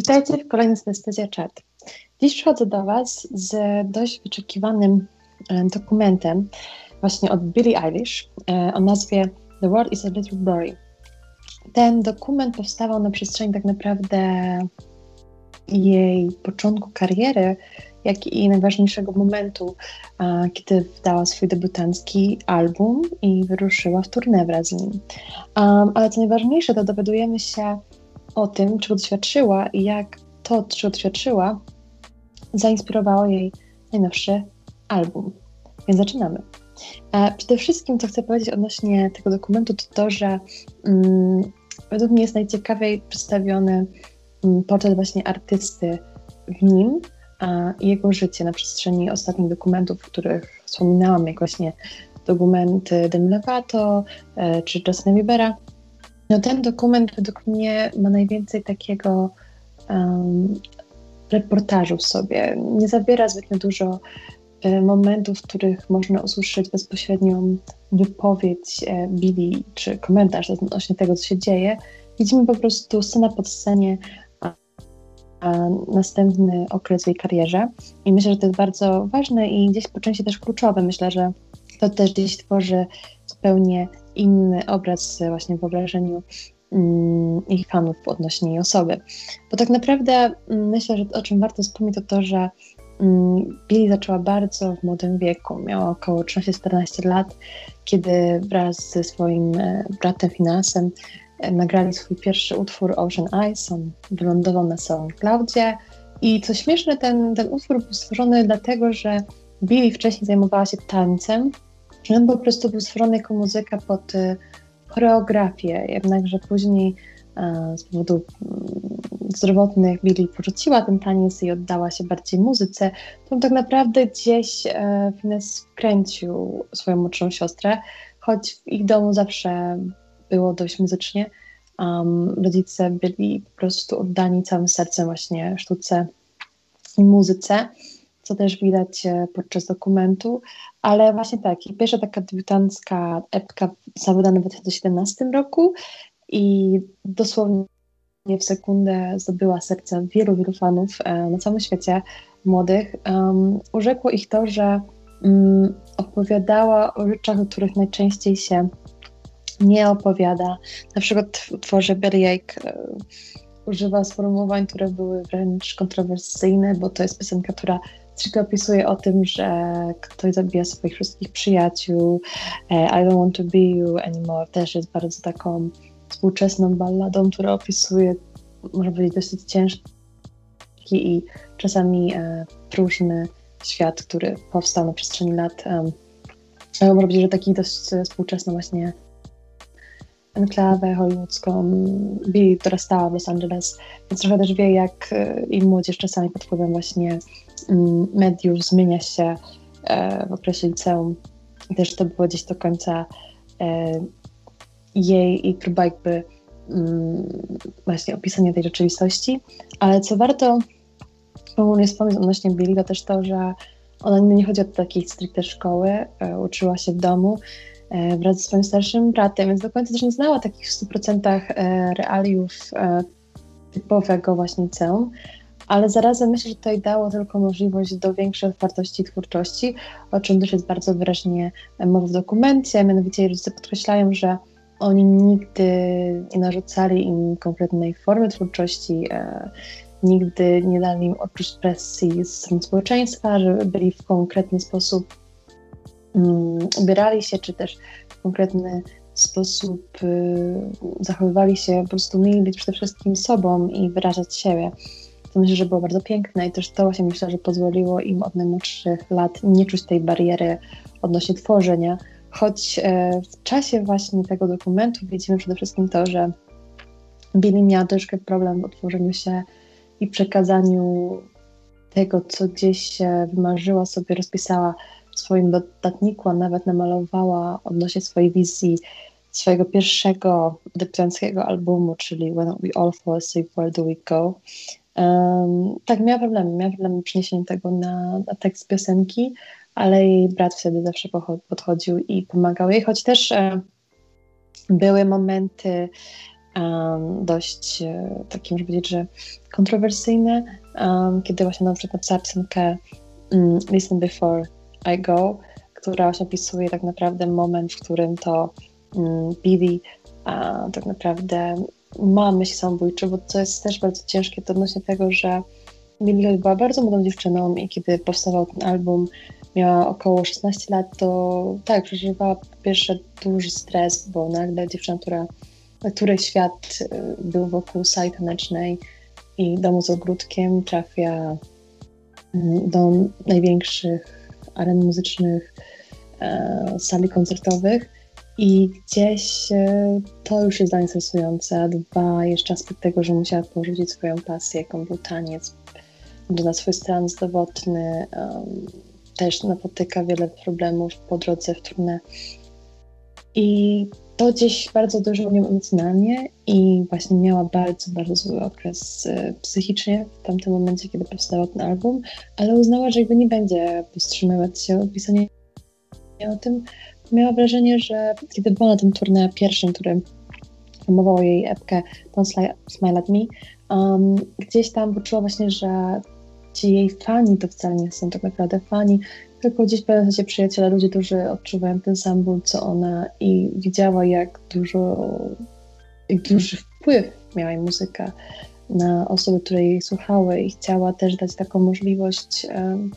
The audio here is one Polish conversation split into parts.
Witajcie w kolejnym Synestezja Chat. Dziś przychodzę do Was z dość wyczekiwanym e, dokumentem właśnie od Billie Eilish e, o nazwie The World is a Little Blurry. Ten dokument powstawał na przestrzeni tak naprawdę jej początku kariery, jak i najważniejszego momentu, kiedy wydała swój debiutancki album i wyruszyła w turnę wraz z nim. ale co najważniejsze, to dowiadujemy się o tym, czego doświadczyła i jak to, czego doświadczyła, zainspirowało jej najnowszy album. Więc zaczynamy. Przede wszystkim, co chcę powiedzieć odnośnie tego dokumentu, to to, że mm, według mnie jest najciekawiej przedstawiony mm, portret właśnie artysty w nim a, jego życie na przestrzeni ostatnich dokumentów, w których wspominałam, jak właśnie dokumenty Demi Lovato e, czy Justina Biebera. No ten dokument według mnie ma najwięcej takiego um, reportażu w sobie. Nie zawiera zbytnio dużo e, momentów, w których można usłyszeć bezpośrednią wypowiedź e, Billy czy komentarz odnośnie tego, co się dzieje. Widzimy po prostu scena pod scenie, a, a następny okres jej karierze. I myślę, że to jest bardzo ważne i gdzieś po części też kluczowe. Myślę, że to też gdzieś tworzy zupełnie inny obraz właśnie w wyobrażeniu mm, ich fanów odnośnie jej osoby. Bo tak naprawdę mm, myślę, że o czym warto wspomnieć to to, że mm, Billy zaczęła bardzo w młodym wieku. Miała około 13-14 lat, kiedy wraz ze swoim e, bratem Finansem e, nagrali swój pierwszy utwór Ocean Eyes. On wylądował na SoundCloudzie. I co śmieszne, ten, ten utwór był stworzony dlatego, że Billy wcześniej zajmowała się tańcem on po prostu był stworzony jako muzyka pod y, choreografię, jednakże później e, z powodu mm, zdrowotnych Billy porzuciła ten taniec i oddała się bardziej muzyce, to tak naprawdę gdzieś e, Finnes kręcił swoją młodszą siostrę, choć w ich domu zawsze było dość muzycznie. Um, rodzice byli po prostu oddani całym sercem właśnie sztuce i muzyce co też widać e, podczas dokumentu, ale właśnie tak, pierwsza taka debiutancka epka została wydana w 2017 roku i dosłownie w sekundę zdobyła serca wielu, wielu fanów e, na całym świecie młodych. Um, urzekło ich to, że um, opowiadała o rzeczach, o których najczęściej się nie opowiada. Na przykład w utworze Berjajk e, używa sformułowań, które były wręcz kontrowersyjne, bo to jest piosenka, która stricte opisuje o tym, że ktoś zabija swoich wszystkich przyjaciół, e, I don't want to be you anymore też jest bardzo taką współczesną balladą, która opisuje, można powiedzieć, dosyć ciężki i czasami e, próżny świat, który powstał na przestrzeni lat. Um, można powiedzieć, że taki dość współczesny właśnie enklawę hollywoodzką. Billy dorastała w Los Angeles, więc trochę też wie, jak e, i młodzież czasami pod wpływem właśnie mediów zmienia się e, w okresie liceum. Też to było gdzieś do końca e, jej i próba jakby mm, właśnie opisania tej rzeczywistości. Ale co warto ogólnie wspomnieć odnośnie Billy, to też to, że ona nie chodzi od takiej stricte szkoły, uczyła się w domu, E, wraz ze swoim starszym bratem, więc do końca też nie znała takich w 100% e, realiów e, typowego właśnie liceum, ale zarazem myślę, że tutaj dało tylko możliwość do większej otwartości twórczości, o czym też jest bardzo wyraźnie mowa w dokumencie, mianowicie rodzice podkreślają, że oni nigdy nie narzucali im konkretnej formy twórczości, e, nigdy nie dali im odczuć presji z strony społeczeństwa, żeby byli w konkretny sposób um, ubierali się, czy też w konkretny sposób y, zachowywali się, po prostu mieli być przede wszystkim sobą i wyrażać siebie. To myślę, że było bardzo piękne i też to właśnie myślę, że pozwoliło im od najmłodszych lat nie czuć tej bariery odnośnie tworzenia. Choć e, w czasie właśnie tego dokumentu widzimy przede wszystkim to, że Billy miała troszkę problem w otworzeniu się i przekazaniu tego, co gdzieś wymarzyła sobie, rozpisała w swoim dodatniku, a nawet namalowała odnośnie swojej wizji swojego pierwszego debiutanckiego albumu, czyli When We All Fall Asleep, Where Do We Go. Um, tak, miała problemy, miała problemy tego na, na tekst piosenki, ale jej brat wtedy zawsze podchodził i pomagał jej, choć też e, były momenty um, dość e, takie, można powiedzieć, że kontrowersyjne, um, kiedy właśnie na przykład napisała piosenkę um, Listen Before I Go, która właśnie opisuje tak naprawdę moment, w którym to um, Billy a, tak naprawdę ma myśli samobójcze, bo to jest też bardzo ciężkie to odnośnie tego, że Billie była bardzo młodą dziewczyną i kiedy powstawał ten album, miała około 16 lat, to tak, przeżywała po pierwsze duży stres, bo nagle dziewczyna, która, której świat y, był wokół sali tanecznej i domu z ogródkiem, trafia mm, do największych aren muzycznych, e, sali koncertowych i gdzieś e, to już jest dla niej stresujące. Dwa, jeszcze aspekt tego, że musiała porzucić swoją pasję, jaką był taniec, na swój stan zdrowotny, um, też napotyka wiele problemów po drodze w trudne. I to gdzieś bardzo dużo nią emocjonalnie i właśnie miała bardzo, bardzo zły okres y, psychicznie w tamtym momencie, kiedy powstał ten album, ale uznała, że jakby nie będzie powstrzymywać się od pisania o tym. Miała wrażenie, że kiedy była na tym turnie pierwszym, który promował jej epkę Don't Smile at Me, um, gdzieś tam poczuła właśnie, że ci jej fani to wcale nie są tak naprawdę fani, tylko gdzieś w się przyjaciele, ludzie, którzy odczuwają ten sam ból, co ona i widziała, jak dużo, jak duży wpływ miała jej muzyka na osoby, które jej słuchały i chciała też dać taką możliwość um,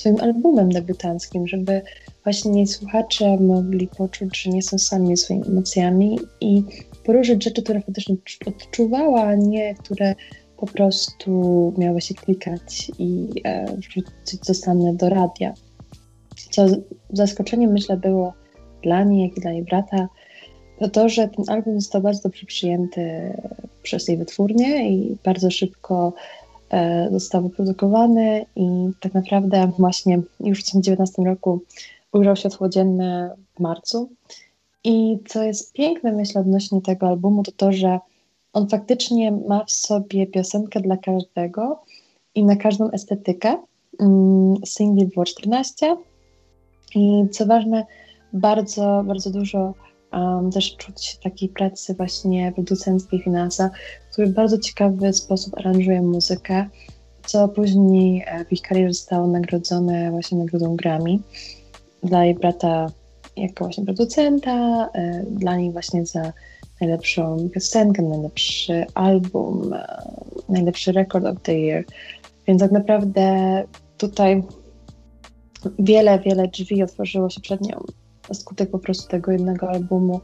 swoim albumem debiutanckim, żeby właśnie słuchacze mogli poczuć, że nie są sami swoimi emocjami i poruszyć rzeczy, które faktycznie odczuwała, a nie które po prostu miały się klikać i e, wrzucić zostanę do radia. Co zaskoczeniem myślę było dla niej, jak i dla jej brata, to to, że ten album został bardzo dobrze przyjęty przez jej wytwórnię i bardzo szybko został wyprodukowany i tak naprawdę właśnie już w 2019 roku ujrzał światło dzienne w marcu. I co jest piękne, myślę, odnośnie tego albumu, to to, że on faktycznie ma w sobie piosenkę dla każdego i na każdą estetykę. Mm, Single było 14 i co ważne, bardzo, bardzo dużo um, też czuć takiej pracy właśnie producenckiej Finansa, który w bardzo ciekawy sposób aranżuje muzykę, co później e, w ich karierze zostało nagrodzone właśnie nagrodą Grammy dla jej brata jako właśnie producenta, e, dla niej właśnie za najlepszą piosenkę, najlepszy album, e, najlepszy record of the year. Więc tak naprawdę tutaj wiele, wiele drzwi otworzyło się przed nią skutek po prostu tego jednego albumu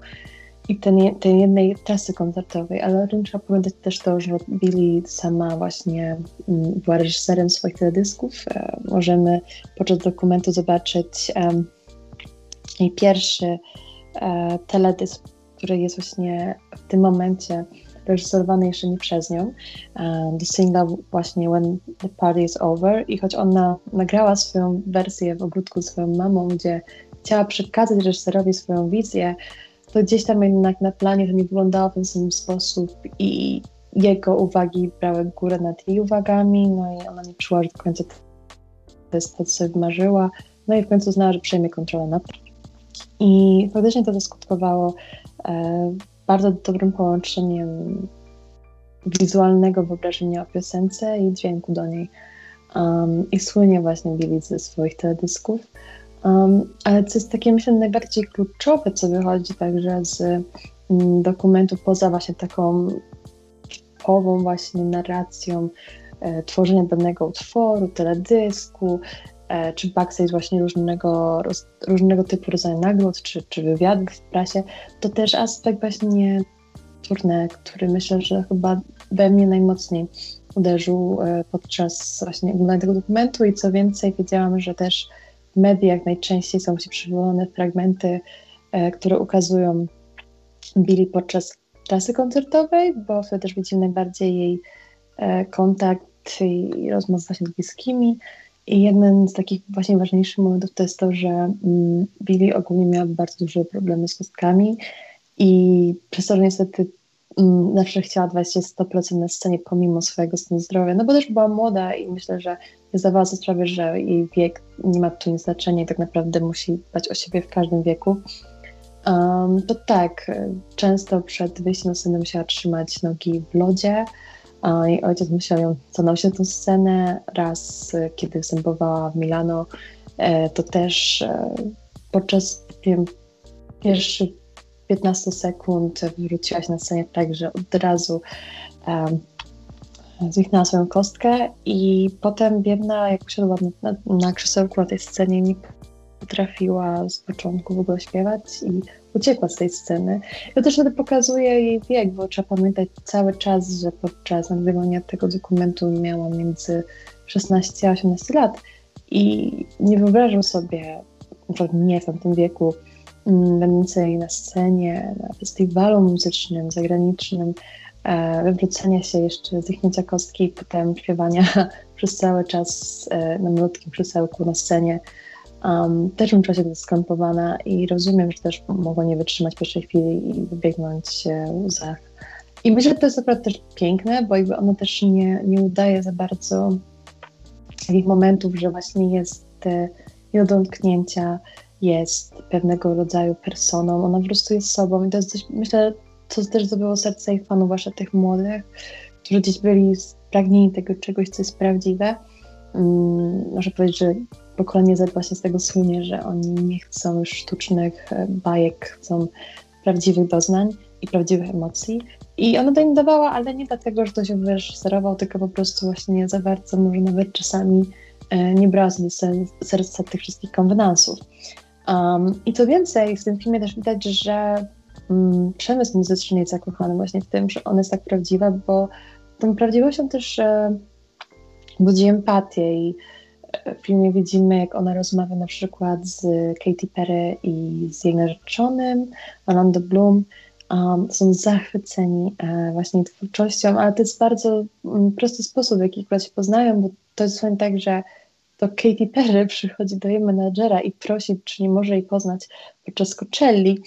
i ten, tej jednej trasy koncertowej, ale o tym trzeba pamiętać też to, że Billy sama właśnie mm, była reżyserem swoich teledysków. E, możemy podczas dokumentu zobaczyć jej pierwszy e, teledysk, który jest właśnie w tym momencie reżyserowany jeszcze nie przez nią, e, do singla właśnie When the Party is Over i choć ona nagrała swoją wersję w ogródku z swoją mamą, gdzie chciała przekazać reżyserowi swoją wizję, to gdzieś tam jednak na planie to nie wyglądało w ten sam sposób i jego uwagi brały górę nad jej uwagami, no i ona nie czuła, że do końca to jest to, co sobie wymarzyła, no i w końcu uznała, że przejmie kontrolę nad. I faktycznie to zaskutkowało e, bardzo dobrym połączeniem wizualnego wyobrażenia o piosence i dźwięku do niej. Um, I słynie właśnie Billy ze swoich teledysków. Um, ale co jest takie, myślę, najbardziej kluczowe, co wychodzi także z mm, dokumentu, poza właśnie taką typową właśnie narracją e, tworzenia danego utworu, teledysku, E, czy backstage właśnie różnego, roz, różnego typu rodzaju nagród, czy, czy wywiadów w prasie, to też aspekt właśnie turne, który myślę, że chyba we mnie najmocniej uderzył e, podczas właśnie oglądania tego dokumentu i co więcej wiedziałam, że też mediach najczęściej są przywołane fragmenty, e, które ukazują Billy podczas trasy koncertowej, bo wtedy też widzimy najbardziej jej kontakt i rozmowę z bliskimi, i jeden z takich właśnie ważniejszych momentów to jest to, że mm, Billy ogólnie miała bardzo duże problemy z kostkami i przez to, że niestety zawsze chciała dawać się 100% na scenie pomimo swojego stanu zdrowia, no bo też była młoda i myślę, że zdawała sobie sprawy, że jej wiek nie ma tu nic znaczenia i tak naprawdę musi dbać o siebie w każdym wieku. Um, to tak, często przed wyjściem na scenę musiała trzymać nogi w lodzie um, i ojciec musiał ją zanosić na tę scenę. Raz, kiedy występowała w Milano, e, to też e, podczas wiem, pierwszych 15 sekund wróciłaś na scenę tak, że od razu um, swoją kostkę i potem biedna, jak usiadła na, na, krzesełku na tej scenie, nie potrafiła z początku w ogóle śpiewać i uciekła z tej sceny. I też wtedy pokazuje jej wiek, bo trzeba pamiętać cały czas, że podczas nagrywania tego dokumentu miała między 16 a 18 lat i nie wyobrażam sobie, na nie w tamtym wieku, będącej na scenie, na festiwalu muzycznym, zagranicznym, e, wywrócenia się jeszcze, zwichnięcia kostki i potem śpiewania przez cały czas e, na malutkim krzesełku na scenie Um, też bym czuła się skrępowana i rozumiem, że też mogła nie wytrzymać pierwszej chwili i wybiegnąć łzach. I myślę, że to jest naprawdę też piękne, bo jakby ona też nie, nie udaje za bardzo takich momentów, że właśnie jest e, nie do dotknięcia, jest pewnego rodzaju personą, ona po prostu jest sobą i to jest coś, myślę, co też zdobyło serce ich fanów, zwłaszcza tych młodych, którzy gdzieś byli spragnieni tego czegoś, co jest prawdziwe. Um, może powiedzieć, że pokolenie Z właśnie z tego słynie, że oni nie chcą już sztucznych e, bajek, chcą prawdziwych doznań i prawdziwych emocji. I ona to im dawała, ale nie dlatego, że to się wyreżyserował, tylko po prostu właśnie nie za bardzo, może nawet czasami e, nie brała sobie serca tych wszystkich konwenansów. Um, I co więcej, w tym filmie też widać, że um, przemysł muzyczny jest zakochany właśnie w tym, że ona jest tak prawdziwa, bo tą prawdziwością też e, budzi empatię i w filmie widzimy, jak ona rozmawia na przykład z Katy Perry i z jej narzeczonym, Orlando Bloom. Um, są zachwyceni e, właśnie twórczością, ale to jest bardzo um, prosty sposób, w jaki akurat się poznają, bo to jest właśnie tak, że to Katy Perry przychodzi do jej menadżera i prosi, czy nie może jej poznać podczas Coachelli.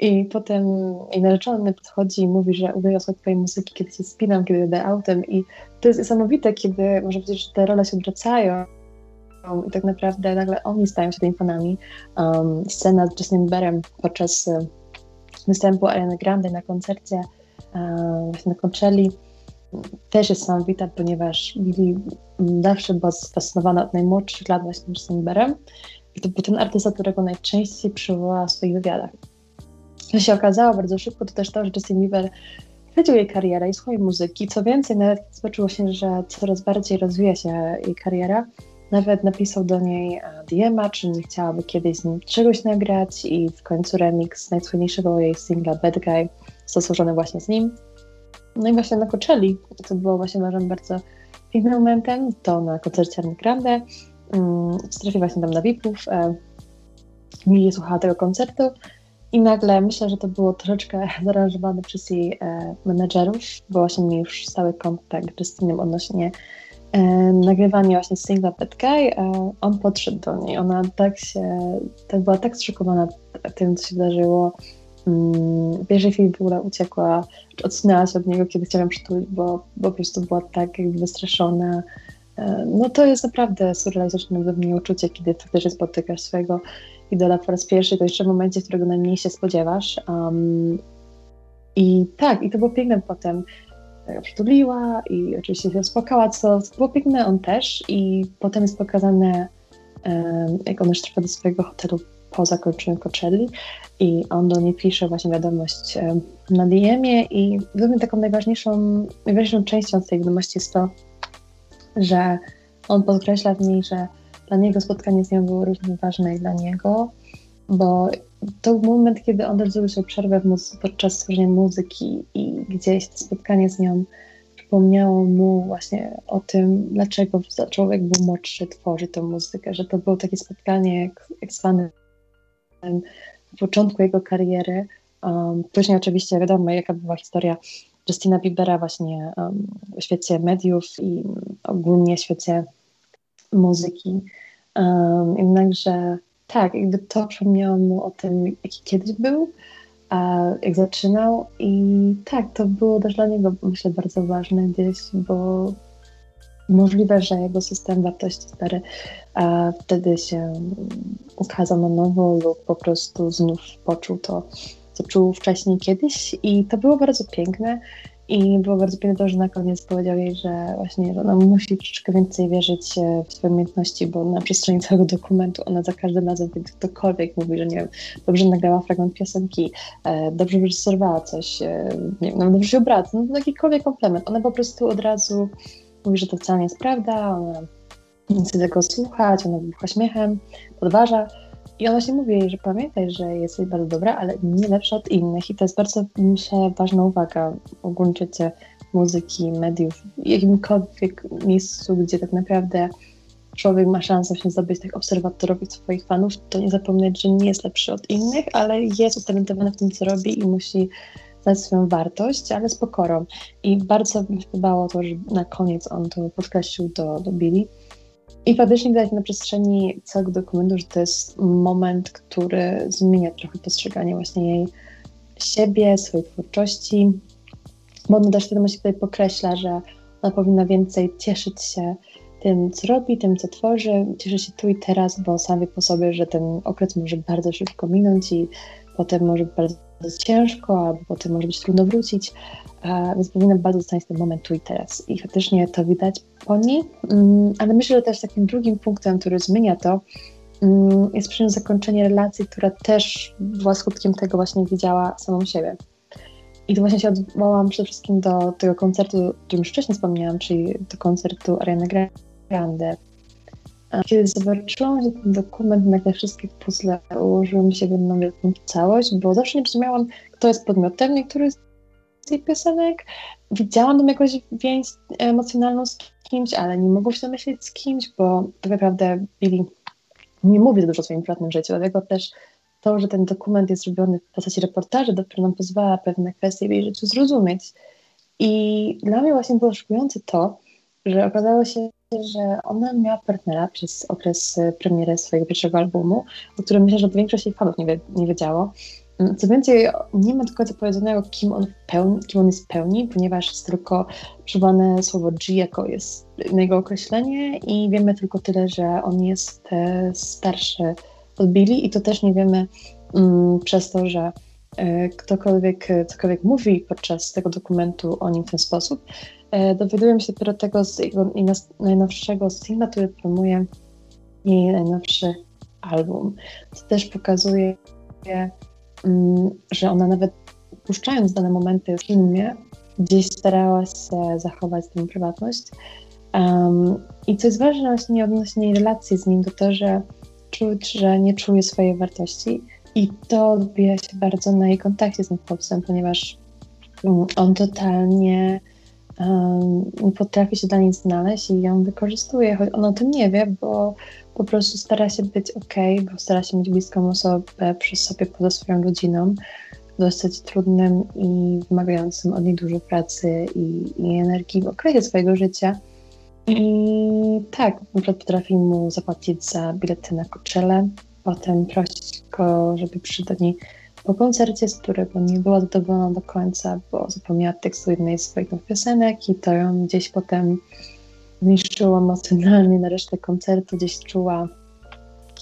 I potem jej narzeczony podchodzi i mówi, że uwielbia słuchać twojej muzyki, kiedy się spinam, kiedy jadę autem. I to jest niesamowite, kiedy można powiedzieć, że te role się odwracają. I tak naprawdę nagle oni stają się tymi fanami. Um, scena z Justin Bieberem podczas uh, występu Ariana Grande na koncercie właśnie na Coachelli też jest niesamowita, ponieważ Billy zawsze była fascynowana od najmłodszych lat właśnie Justin Bieberem i to był ten artysta, którego najczęściej przywołała w swoich wywiadach. Co się okazało bardzo szybko, to też to, że Justin Bieber chwycił jej karierę i swojej muzyki. Co więcej, nawet zobaczyło się, że coraz bardziej rozwija się jej kariera, nawet napisał do niej DM-a, czy nie chciałaby kiedyś z nim czegoś nagrać i w końcu remix najsłynniejszego jej singla Bad Guy został złożony właśnie z nim. No i właśnie na Coachelli, to było właśnie bardzo pięknym momentem, to na koncercie Army Grande, um, właśnie tam na VIP-ów, e, słuchała tego koncertu i nagle myślę, że to było troszeczkę zaaranżowane przez jej e, menedżerów, bo właśnie mieli już stały kontakt z Justinem odnośnie e, nagrywania właśnie singla Bad Guy, e, on podszedł do niej. Ona tak się, tak była tak zszokowana tym, co się wydarzyło. Mm, pierwszej chwili w ogóle uciekła, czy odsunęła się od niego, kiedy chciałam przytulić, bo, bo po prostu była tak jakby wystraszona. E, no to jest naprawdę surrealistyczne dla mnie uczucie, kiedy faktycznie spotykasz swojego idola po raz pierwszy, to jeszcze w momencie, którego najmniej się spodziewasz. Um, I tak, i to było piękne potem przytuliła i oczywiście się uspokała, co było piękne, on też i potem jest pokazane, jak on już trafia do swojego hotelu po zakończeniu Coachelli i on do niej pisze właśnie wiadomość na DM-ie i dla mnie taką najważniejszą, najważniejszą częścią tej wiadomości jest to, że on podkreśla w niej, że dla niego spotkanie z nią było równie ważne jak dla niego, bo to był moment, kiedy on też zrobił sobie przerwę podczas tworzenia muzyki i gdzieś to spotkanie z nią przypomniało mu właśnie o tym, dlaczego jak był młodszy, tworzyć tę muzykę, że to było takie spotkanie jak, jak na początku jego kariery. Um, później oczywiście wiadomo, jaka była historia Justina Biebera właśnie um, w świecie mediów i ogólnie w świecie muzyki. Um, jednakże tak, jakby to przypomniało mu o tym, jaki kiedyś był, a jak zaczynał i tak, to było też dla niego myślę bardzo ważne gdzieś, bo Możliwe, że jego system wartości stary a wtedy się ukazał na nowo lub po prostu znów poczuł to, co czuł wcześniej kiedyś i to było bardzo piękne i było bardzo piękne że na koniec powiedział jej, że właśnie że ona musi troszeczkę więcej wierzyć e, w swoje umiejętności, bo na przestrzeni całego dokumentu ona za każdym razem, kiedy ktokolwiek mówi, że nie wiem, dobrze nagrała fragment piosenki, e, dobrze wyreżyserowała coś, e, nie wiem, dobrze się ubrała, no to jakikolwiek komplement. Ona po prostu od razu mówi, że to wcale nie jest prawda, ona nie chce tego słuchać, ona wybucha śmiechem, podważa. I ona się mówi że pamiętaj, że jesteś bardzo dobra, ale nie lepsza od innych. I to jest bardzo, myślę, ważna uwaga w ogólnym muzyki, mediów, jakimkolwiek miejscu, gdzie tak naprawdę człowiek ma szansę się zdobyć tych obserwatorów i swoich fanów, to nie zapomnieć, że nie jest lepszy od innych, ale jest utalentowany w tym, co robi i musi znać swoją wartość, ale z pokorą. I bardzo mi podobało to, że na koniec on to podkreślił do, do Billy, i faktycznie widać na przestrzeni całego dokumentu, że to jest moment, który zmienia trochę postrzeganie właśnie jej siebie, swojej twórczości, bo ona też się tutaj pokreśla, że ona powinna więcej cieszyć się tym, co robi, tym, co tworzy, cieszyć się tu i teraz, bo sam wie po sobie, że ten okres może bardzo szybko minąć i potem może bardzo ciężko, albo potem może być trudno wrócić, więc powinna bardzo zostać ten moment tu i teraz. I faktycznie to widać po niej, mm, ale myślę, że też takim drugim punktem, który zmienia to, mm, jest przy zakończenie relacji, która też była skutkiem tego właśnie, widziała samą siebie. I tu właśnie się odwołam przede wszystkim do tego koncertu, o którym już wcześniej wspomniałam, czyli do koncertu Ariana Grande. Kiedy zobaczyłam że ten dokument, nagle wszystkie puzzle ułożyły mi się w jedną wielką całość, bo zawsze nie rozumiałam, kto jest podmiotem niektórych z tej piosenek. Widziałam tam jakąś więź emocjonalną z kimś, ale nie mogłam się domyślić z kimś, bo tak naprawdę Billy nie mówi dużo o swoim prywatnym życiu, dlatego też to, że ten dokument jest zrobiony w postaci reportaży, dopiero nam pozwala pewne kwestie w jej życiu zrozumieć. I dla mnie właśnie było szokujące to, że okazało się, że ona miała partnera przez okres premiery swojego pierwszego albumu, o którym myślę, że większość jej fanów nie, wie, nie wiedziało. Co więcej, nie ma do końca powiedzonego, kim on, pełni, kim on jest pełni, ponieważ jest tylko przywołane słowo G jako jest jego określenie i wiemy tylko tyle, że on jest e, starszy od Billy i to też nie wiemy mm, przez to, że e, ktokolwiek cokolwiek mówi podczas tego dokumentu o nim w ten sposób. E, dowiadujemy się dopiero tego z jego najnowszego singla, który promuje jej najnowszy album. To też pokazuje Mm, że ona nawet puszczając dane momenty w filmie, gdzieś starała się zachować tę prywatność. Um, I co jest ważne właśnie odnośnie relacji z nim, to to, że czuć, że nie czuje swojej wartości i to odbija się bardzo na jej kontakcie z tym chłopcem, ponieważ um, on totalnie potrafi się dla niej znaleźć i ją wykorzystuje, choć ona o tym nie wie, bo po prostu stara się być ok, bo stara się mieć bliską osobę przy sobie poza swoją rodziną dosyć trudnym i wymagającym od niej dużo pracy i, i energii w okresie swojego życia. I tak, na przykład potrafi mu zapłacić za bilety na Coachella, potem prosić go, żeby przyszedł do niej po koncercie, z którego nie była zadowolona do końca, bo zapomniała tekstu jednej z swoich piosenek i to ją gdzieś potem zniszczyło emocjonalnie na resztę koncertu, gdzieś czuła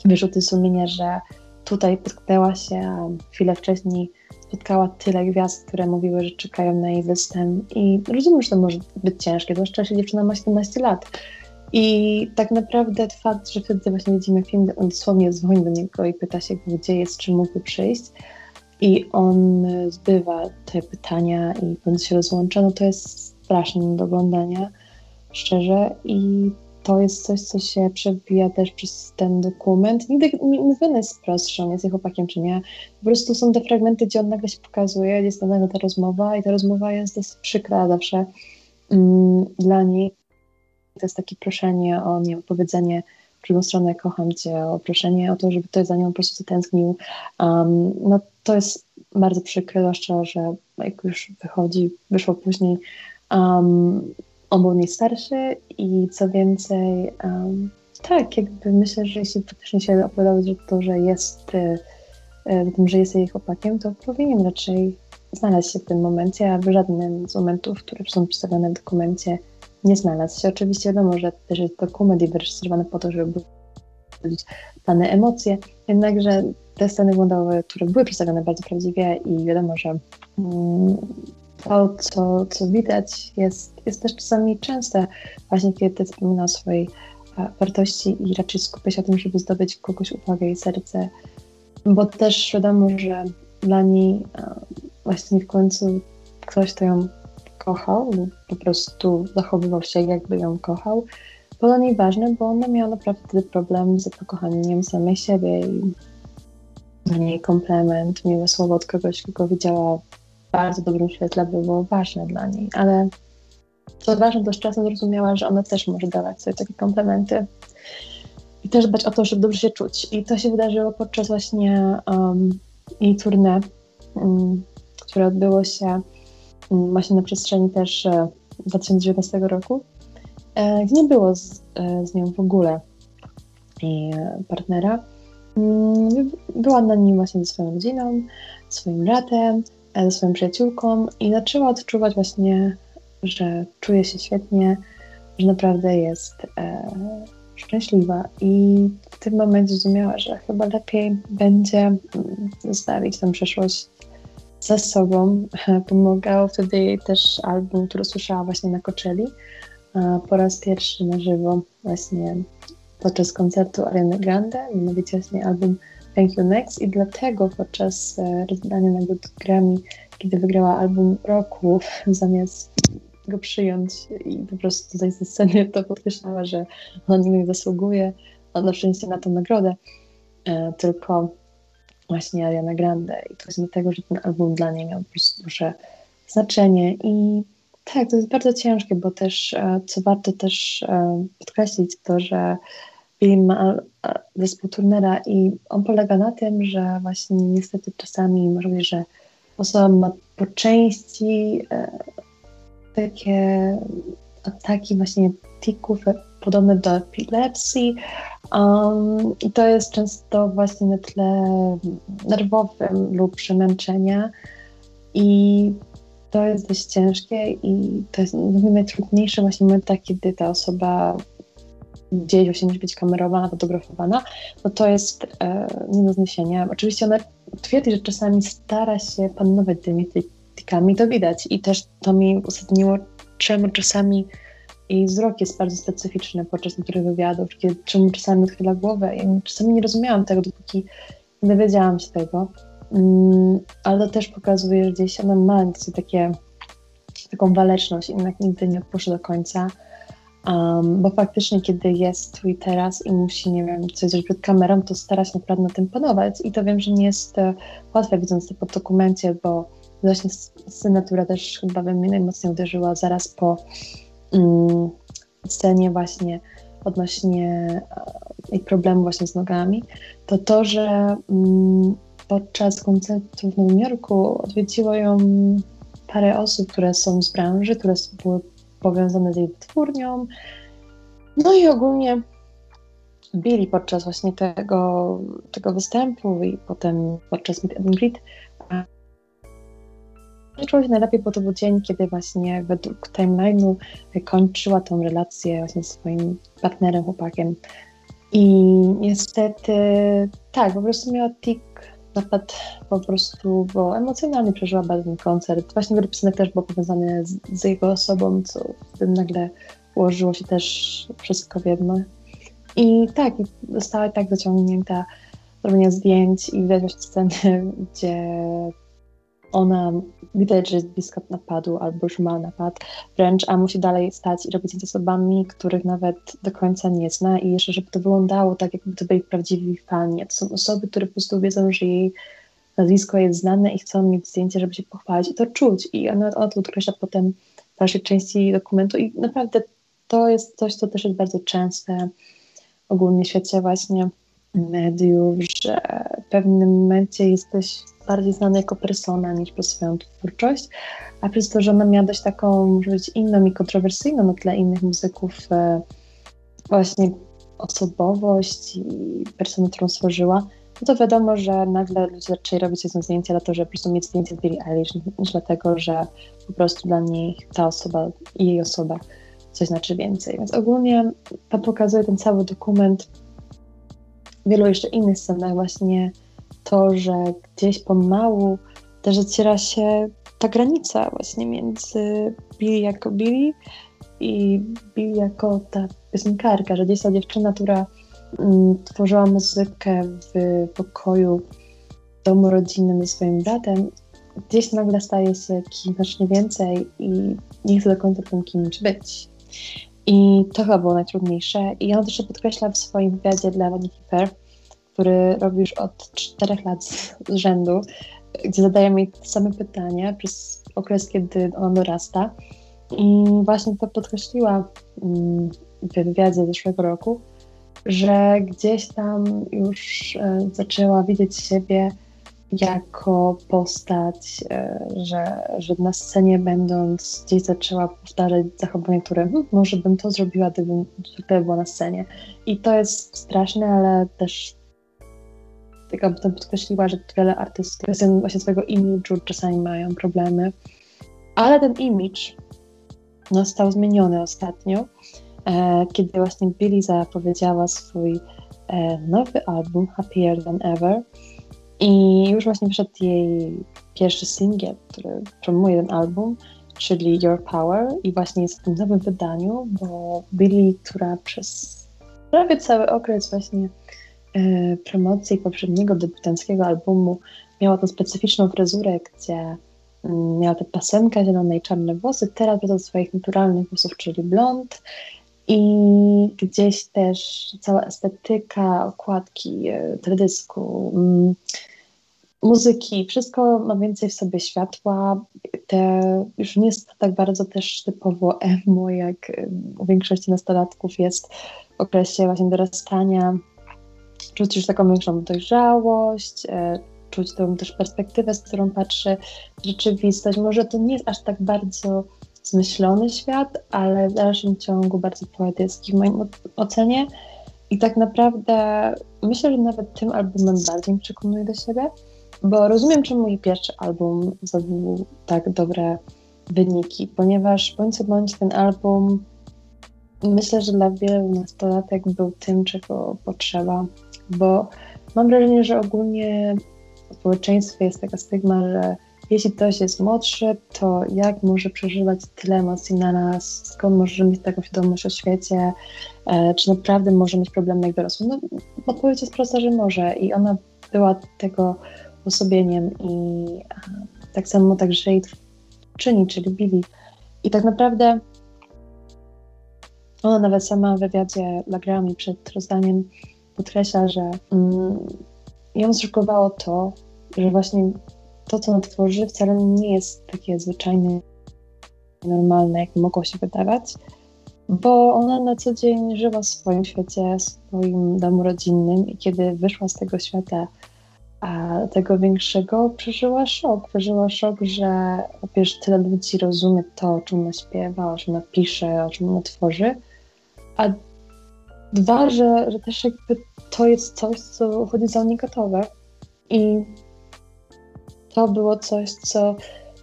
wyrzuty sumienia, że tutaj potknęła się, a chwilę wcześniej spotkała tyle gwiazd, które mówiły, że czekają na jej występ. I rozumiem, że to może być ciężkie, zwłaszcza jeśli dziewczyna ma 17 lat. I tak naprawdę fakt, że wtedy właśnie widzimy film, on dosłownie dzwoni do niego i pyta się, gdzie jest, czy mógłby przyjść i on zbywa te pytania i bądź się rozłącza, no to jest straszne do oglądania szczerze i to jest coś, co się przewija też przez ten dokument. Nigdy nie mówione jest wprost, czy on jest jej chłopakiem, czy nie. Po prostu są te fragmenty, gdzie on nagle się pokazuje, jest to nagle ta rozmowa i ta rozmowa jest dosyć przykra zawsze mm, dla niej. To jest takie proszenie o nie powiedzenie drugą stronę kocham cię, o proszenie o to, żeby ktoś za nią po prostu zatęsknił. Um, no to jest bardzo przykre, zwłaszcza, że jak już wychodzi, wyszło później, um, on był i co więcej, um, tak, jakby myślę, że jeśli faktycznie się opowiadał że to, że jest, e, tym, że jest jej chłopakiem, to powinien raczej znaleźć się w tym momencie, a w żadnym z momentów, które są przedstawione w dokumencie, nie znalazł się. Oczywiście wiadomo, że też jest to komedii wyreżyserowany po to, żeby budzić dane emocje, jednakże te sceny wyglądały, które były przedstawione bardzo prawdziwie i wiadomo, że mm, to, co, co widać, jest, jest też czasami częste, właśnie kiedy wspomina o swojej e, wartości i raczej skupia się na tym, żeby zdobyć kogoś uwagę i serce, bo też wiadomo, że dla niej e, właśnie w końcu ktoś, kto ją kochał lub po prostu zachowywał się, jakby ją kochał, było dla niej ważne, bo ona miała naprawdę problem z pokochaniem samej siebie i dla niej komplement, miłe słowo od kogoś, kogo widziała w bardzo dobrym świetle, było ważne dla niej, ale co ważne, z czasem zrozumiała, że ona też może dawać sobie takie komplementy i też dbać o to, żeby dobrze się czuć. I to się wydarzyło podczas właśnie um, jej tournée, um, które odbyło się właśnie na przestrzeni też 2019 e, roku, e, gdzie nie było z, e, z nią w ogóle jej partnera. Mm, była na nim właśnie ze swoją rodziną, swoim bratem, ze swoją przyjaciółką i zaczęła odczuwać właśnie, że czuje się świetnie, że naprawdę jest e, szczęśliwa i w tym momencie zrozumiała, że chyba lepiej będzie mm, zostawić tę przeszłość za sobą. Pomagał wtedy jej też album, który słyszała właśnie na Coachelli po raz pierwszy na żywo właśnie podczas koncertu Ariany Grande, mianowicie właśnie album Thank You Next i dlatego podczas e, rozdania nagród Grammy, kiedy wygrała album roku, zamiast go przyjąć i po prostu zejść ze sceny, to podkreślała, że on nie zasługuje na szczęście na tę nagrodę, e, tylko właśnie Ariana Grande. I to jest dlatego, że ten album dla niej miał po prostu duże znaczenie. I tak, to jest bardzo ciężkie, bo też, e, co warto też podkreślić, to, że film zespół Turnera i on polega na tym, że właśnie niestety czasami może być, że osoba ma po części e, takie ataki właśnie tików podobne do epilepsji. Um, i to jest często właśnie na tle nerwowym lub przemęczenia. I to jest dość ciężkie i to jest najtrudniejsze właśnie w momentach, kiedy ta osoba gdzieś właśnie musi być kamerowana, fotografowana, no to jest e, nie do zniesienia. Oczywiście ona twierdzi, że czasami stara się panować tymi tikami, to widać. I też to mi uzasadniło, czemu czasami jej wzrok jest bardzo specyficzny podczas niektórych wywiadów, kiedy, czemu czasami odchyla głowę. Ja czasami nie rozumiałam tego, dopóki nie dowiedziałam się tego, mm, ale to też pokazuje, że gdzieś ona ma takie, taką waleczność i jednak nigdy nie odpuszcza do końca. Um, bo faktycznie, kiedy jest tu i teraz i musi, nie wiem, coś zrobić przed kamerą, to stara się naprawdę na tym panować. I to wiem, że nie jest e, łatwe, widząc to po dokumencie, bo właśnie scena, która też chyba we mnie najmocniej uderzyła zaraz po scenie właśnie odnośnie jej problemu właśnie z nogami, to to, że um, podczas koncertu w Nowym Jorku odwiedziło ją parę osób, które są z branży, które były powiązane z jej twórnią. No i ogólnie Billy podczas właśnie tego, tego występu i potem podczas Meet and Greet czuła się najlepiej, bo to był dzień, kiedy właśnie według timeline'u kończyła tą relację właśnie z swoim partnerem, chłopakiem. I niestety, tak, po prostu miała tik napad po prostu, bo emocjonalnie przeżyła bardzo ten koncert. Właśnie piosenek też było powiązane z, z, jego osobą, co wtedy nagle ułożyło się też wszystko w jedno. I tak, została tak zaciągnięta robienia zdjęć i widać właśnie sceny, gdzie ona widać, że jest blisko napadu albo już ma napad wręcz, a musi dalej stać i robić z osobami, których nawet do końca nie zna i jeszcze, żeby to wyglądało tak, jakby to byli prawdziwi fani. To są osoby, które po prostu wiedzą, że jej nazwisko jest znane i chcą mieć zdjęcie, żeby się pochwalić i to czuć. I ona, ona to podkreśla potem w dalszej części dokumentu i naprawdę to jest coś, co też jest bardzo częste ogólnie w świecie właśnie mediów, że w pewnym momencie jesteś bardziej znany jako persona niż przez swoją twórczość, a przez to, że ona miała dość taką, może być inną i kontrowersyjną na tle innych muzyków e, właśnie osobowość i personę, którą stworzyła, no to wiadomo, że nagle ludzie zaczęli robić sobie zdjęcia dlatego, że po prostu mieć zdjęcie z Billie Eilish, niż dlatego, że po prostu dla niej ta osoba i jej osoba coś znaczy więcej. Więc ogólnie to pokazuje ten cały dokument w wielu jeszcze innych scenach właśnie to, że gdzieś pomału też zaciera się ta granica właśnie między Billy jako Billy i Billy jako ta piosenkarka, że gdzieś ta dziewczyna, która mm, tworzyła muzykę w pokoju domu rodzinnym ze swoim bratem, gdzieś nagle staje się kimś znacznie więcej i nie chce do końca tym kimś być. I to chyba było najtrudniejsze. I on też podkreśla w swoim wywiadzie dla Vanity Fair, który robi już od czterech lat z, rzędu, gdzie zadaje mi same pytania przez okres, kiedy ona dorasta. I właśnie to podkreśliła mm, w wywiadzie zeszłego roku, że gdzieś tam już e, zaczęła widzieć siebie jako postać, e, że, że na scenie będąc gdzieś zaczęła powtarzać zachowania, które hm, może bym to zrobiła, gdybym zwykle była na scenie. I to jest straszne, ale też jakby to podkreśliła, że wiele artystów kwestią właśnie swojego imidżu czasami mają problemy. Ale ten imidż został zmieniony ostatnio, e, kiedy właśnie Billy zapowiedziała swój e, nowy album Happier Than Ever i już właśnie wyszedł jej pierwszy singiel, który promuje ten album, czyli Your Power i właśnie jest w tym nowym wydaniu, bo Billy, która przez prawie cały okres właśnie promocji poprzedniego debiutanckiego albumu miała tą specyficzną fryzurę, gdzie mm, miała tę pasemkę zielone i czarne włosy, teraz wraca do swoich naturalnych włosów, czyli blond i gdzieś też cała estetyka, okładki e, teledysku, mm, muzyki, wszystko ma więcej w sobie światła. Te, już nie jest tak bardzo też typowo emo, jak u większości nastolatków jest w okresie właśnie dorastania. Czuć już taką większą dojrzałość, e, czuć tą też perspektywę, z którą patrzy rzeczywistość. Może to nie jest aż tak bardzo zmyślony świat, ale w dalszym ciągu bardzo poetycki w moim ocenie. I tak naprawdę myślę, że nawet tym albumem bardziej przekonuje do siebie, bo rozumiem, czemu mój pierwszy album zdobył tak dobre wyniki, ponieważ bądź co bądź ten album myślę, że dla wielu nastolatek był tym, czego potrzeba, bo mam wrażenie, że ogólnie w społeczeństwie jest taka stygma, że jeśli ktoś jest młodszy, to jak może przeżywać tyle emocji na nas, skąd może mieć taką świadomość o świecie, e, czy naprawdę może mieć problemy jak dorosły? No, odpowiedź jest prosta, że może i ona była tego osobieniem i e, tak samo także jej czyni, czyli Billy. I tak naprawdę ona nawet sama w wywiadzie dla Grammy przed rozdaniem podkreśla, że mm, ją zszokowało to, że właśnie to, co tworzy, wcale nie jest takie zwyczajne, normalne, jak mogło się wydawać, bo ona na co dzień żyła w swoim świecie, w swoim domu rodzinnym i kiedy wyszła z tego świata, a tego większego, przeżyła szok. Przeżyła szok, że wiesz, tyle ludzi rozumie to, o czym ona śpiewa, o czym ona pisze, o czym ona tworzy, a dwa, że, że też jakby to jest coś, co chodzi za nie gotowe. I to było coś, co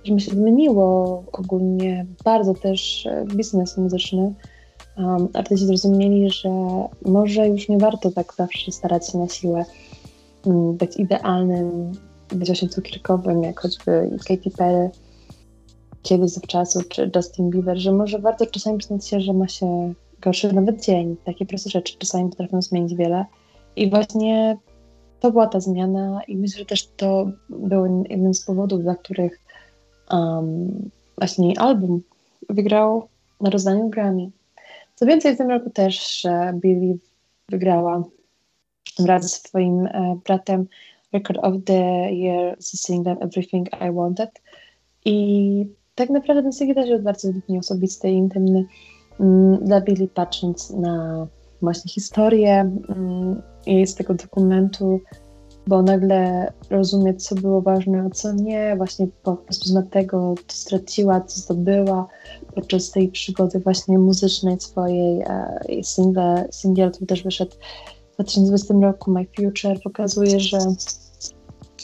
że mi się zmieniło ogólnie bardzo też e, biznes muzyczny. Um, artyści zrozumieli, że może już nie warto tak zawsze starać się na siłę um, być idealnym, być właśnie cukierkowym, jak choćby Katy Perry kiedyś zawczasu, czy Justin Bieber, że może warto czasami przyznać się, że ma się gorszy nawet dzień. Takie proste rzeczy czasami potrafią zmienić wiele. I właśnie to była ta zmiana i myślę, że też to był jeden z powodów, dla których um, właśnie album wygrał na rozdaniu Grammy. Co więcej, w tym roku też że Billy wygrała wraz ze swoim e, bratem Record of the Year z singlem Everything I Wanted. I tak naprawdę ten singiel też jest bardzo dla osobisty i intymny dla Billy, patrząc na właśnie historię mm, jej z tego dokumentu, bo nagle rozumie, co było ważne, a co nie, właśnie po prostu na tego, co straciła, co zdobyła podczas tej przygody właśnie muzycznej swojej. E, single, singiel, który też wyszedł w 2020 roku, My Future, pokazuje, że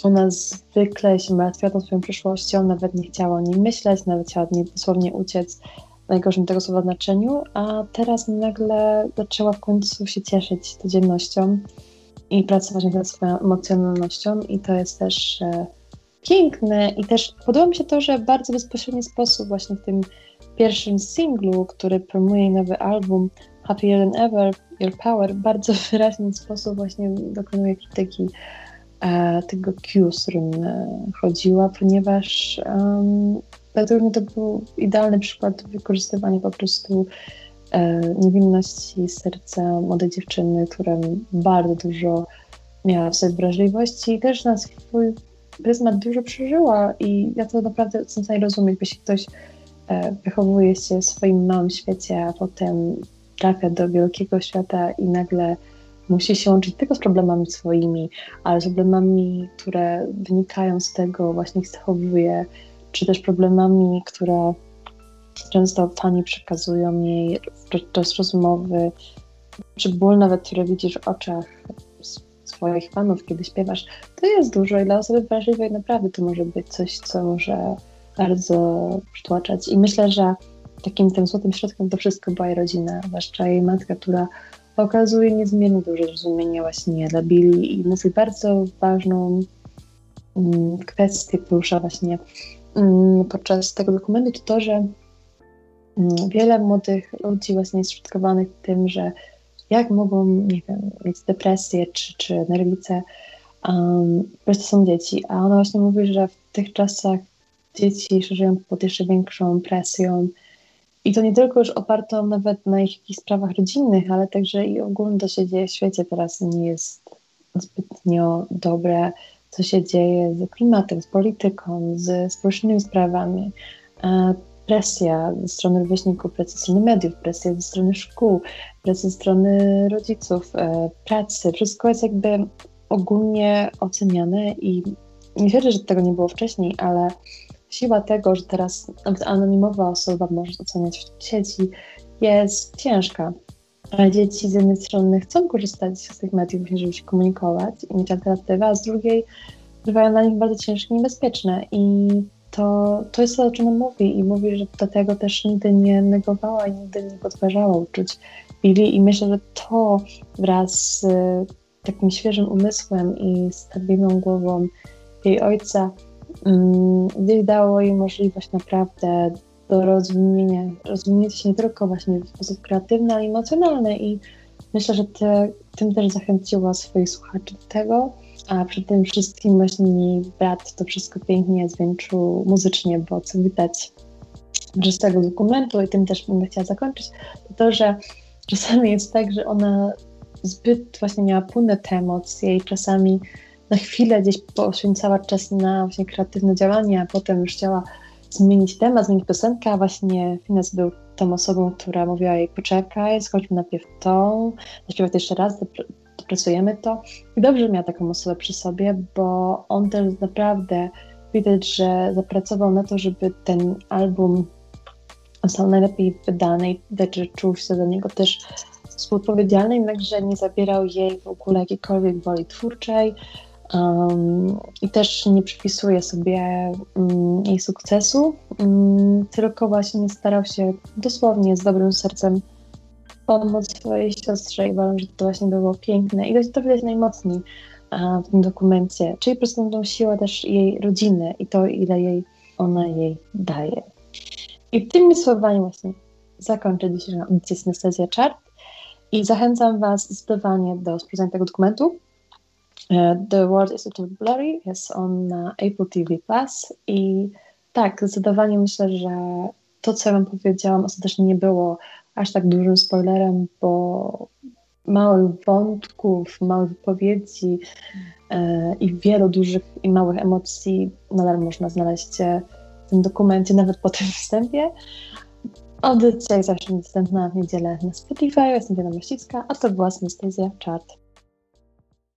ona zwykle się martwiła tą swoją przyszłością, nawet nie chciała o niej myśleć, nawet chciała od niej dosłownie uciec, najgorszym tego słowa znaczeniu, a teraz nagle zaczęła w końcu się cieszyć codziennością i pracować nad swoją emocjonalnością i to jest też e, piękne. I też podoba mi się to, że w bardzo bezpośredni sposób właśnie w tym pierwszym singlu, który promuje nowy album Happier Than Ever, Your Power, bardzo wyraźny sposób właśnie dokonuje krytyki e, tego Q, z którym e, chodziła, ponieważ um, według mnie to był idealny przykład wykorzystywania po prostu e, niewinności serca młodej dziewczyny, która bardzo dużo miała w sobie wrażliwości i też na swój pryzmat dużo przeżyła. I ja to naprawdę jestem w stanie rozumieć, jeśli ktoś e, wychowuje się w swoim małym świecie, a potem trafia do wielkiego świata i nagle musi się łączyć tylko z problemami swoimi, ale z problemami, które wynikają z tego, właśnie jak zachowuje, czy też problemami, które często fani przekazują jej podczas rozmowy, czy ból nawet, który widzisz w oczach swoich fanów, kiedy śpiewasz, to jest dużo i dla osoby wrażliwej naprawdę to może być coś, co może bardzo przytłaczać. I myślę, że takim tym złotym środkiem to wszystko była jej rodzina, zwłaszcza jej matka, która okazuje niezmiernie duże zrozumienie właśnie dla Billy i mówi bardzo ważną mm, kwestię, porusza właśnie podczas tego dokumentu, to to, że mm, wiele młodych ludzi właśnie jest szutkowanych tym, że jak mogą, nie wiem, mieć depresję czy, czy nerwice, um, to są dzieci. A ona właśnie mówi, że w tych czasach dzieci żyją pod jeszcze większą presją. I to nie tylko już opartą nawet na ich jakichś sprawach rodzinnych, ale także i ogólnie to się dzieje w świecie. Teraz nie jest zbytnio dobre, co się dzieje z klimatem, z polityką, z społecznymi sprawami. Presja ze strony rówieśników, presja ze strony mediów, presja ze strony szkół, presja ze strony rodziców, e, pracy. Wszystko jest jakby ogólnie oceniane i nie wierzę, że tego nie było wcześniej, ale siła tego, że teraz anonimowa osoba może oceniać w sieci, jest ciężka. Ale dzieci z jednej strony chcą korzystać z tych mediów, żeby się komunikować i mieć alternatywę, a z drugiej bywają dla nich bardzo ciężkie i niebezpieczne. I to, to jest to, o czym on mówi i mówi, że do tego też nigdy nie negowała i nigdy nie podważała uczuć Billy i myślę, że to wraz z takim świeżym umysłem i stabilną głową jej ojca um, dało jej możliwość naprawdę do rozwinięcia, rozwinięcia się nie tylko właśnie w sposób kreatywny, ale emocjonalny i myślę, że te, tym też zachęciła swoich słuchaczy do tego, a przy tym wszystkim właśnie brat to wszystko pięknie zwieńczył muzycznie, bo co widać z tego dokumentu i tym też bym chciała zakończyć, to to, że czasami jest tak, że ona zbyt właśnie miała płynne te emocje i czasami na chwilę gdzieś poświęcała czas na właśnie kreatywne działania, a potem już chciała zmienić temat, zmienić piosenkę, a właśnie Fines był tą osobą, która mówiła jej poczekaj, skończmy najpierw tą, zaśpiewaj to jeszcze raz, dopracujemy to. I dobrze miała taką osobę przy sobie, bo on też naprawdę widać, że zapracował na to, żeby ten album został najlepiej wydany i widać, że czuł się za niego też współodpowiedzialny, jednakże nie zabierał jej w ogóle jakiejkolwiek woli twórczej um, i też nie przypisuje sobie um, jej sukcesu, um, tylko właśnie starał się dosłownie z dobrym sercem pomóc swojej siostrze i uważam, że to właśnie było piękne i to widać najmocniej w tym dokumencie, czyli po prostu tą siłę też jej rodziny i to, ile jej ona jej daje. I tymi słowami właśnie zakończę dzisiejszą audycję Synestezja Chart i zachęcam Was zdecydowanie do sprawdzenia tego dokumentu. E, The World is a Little Blurry jest on na Apple TV Plus i tak, zdecydowanie myślę, że to, co ja Wam powiedziałam, ostatecznie nie było aż tak dużym spoilerem, bo małych wątków, małych wypowiedzi e, i wielu dużych i małych emocji nadal można znaleźć w tym dokumencie, nawet po tym wstępie. Audycja jest zawsze dostępna w niedzielę na Spotify, jestem Diana Mościcka, a to była Synestezja Chat.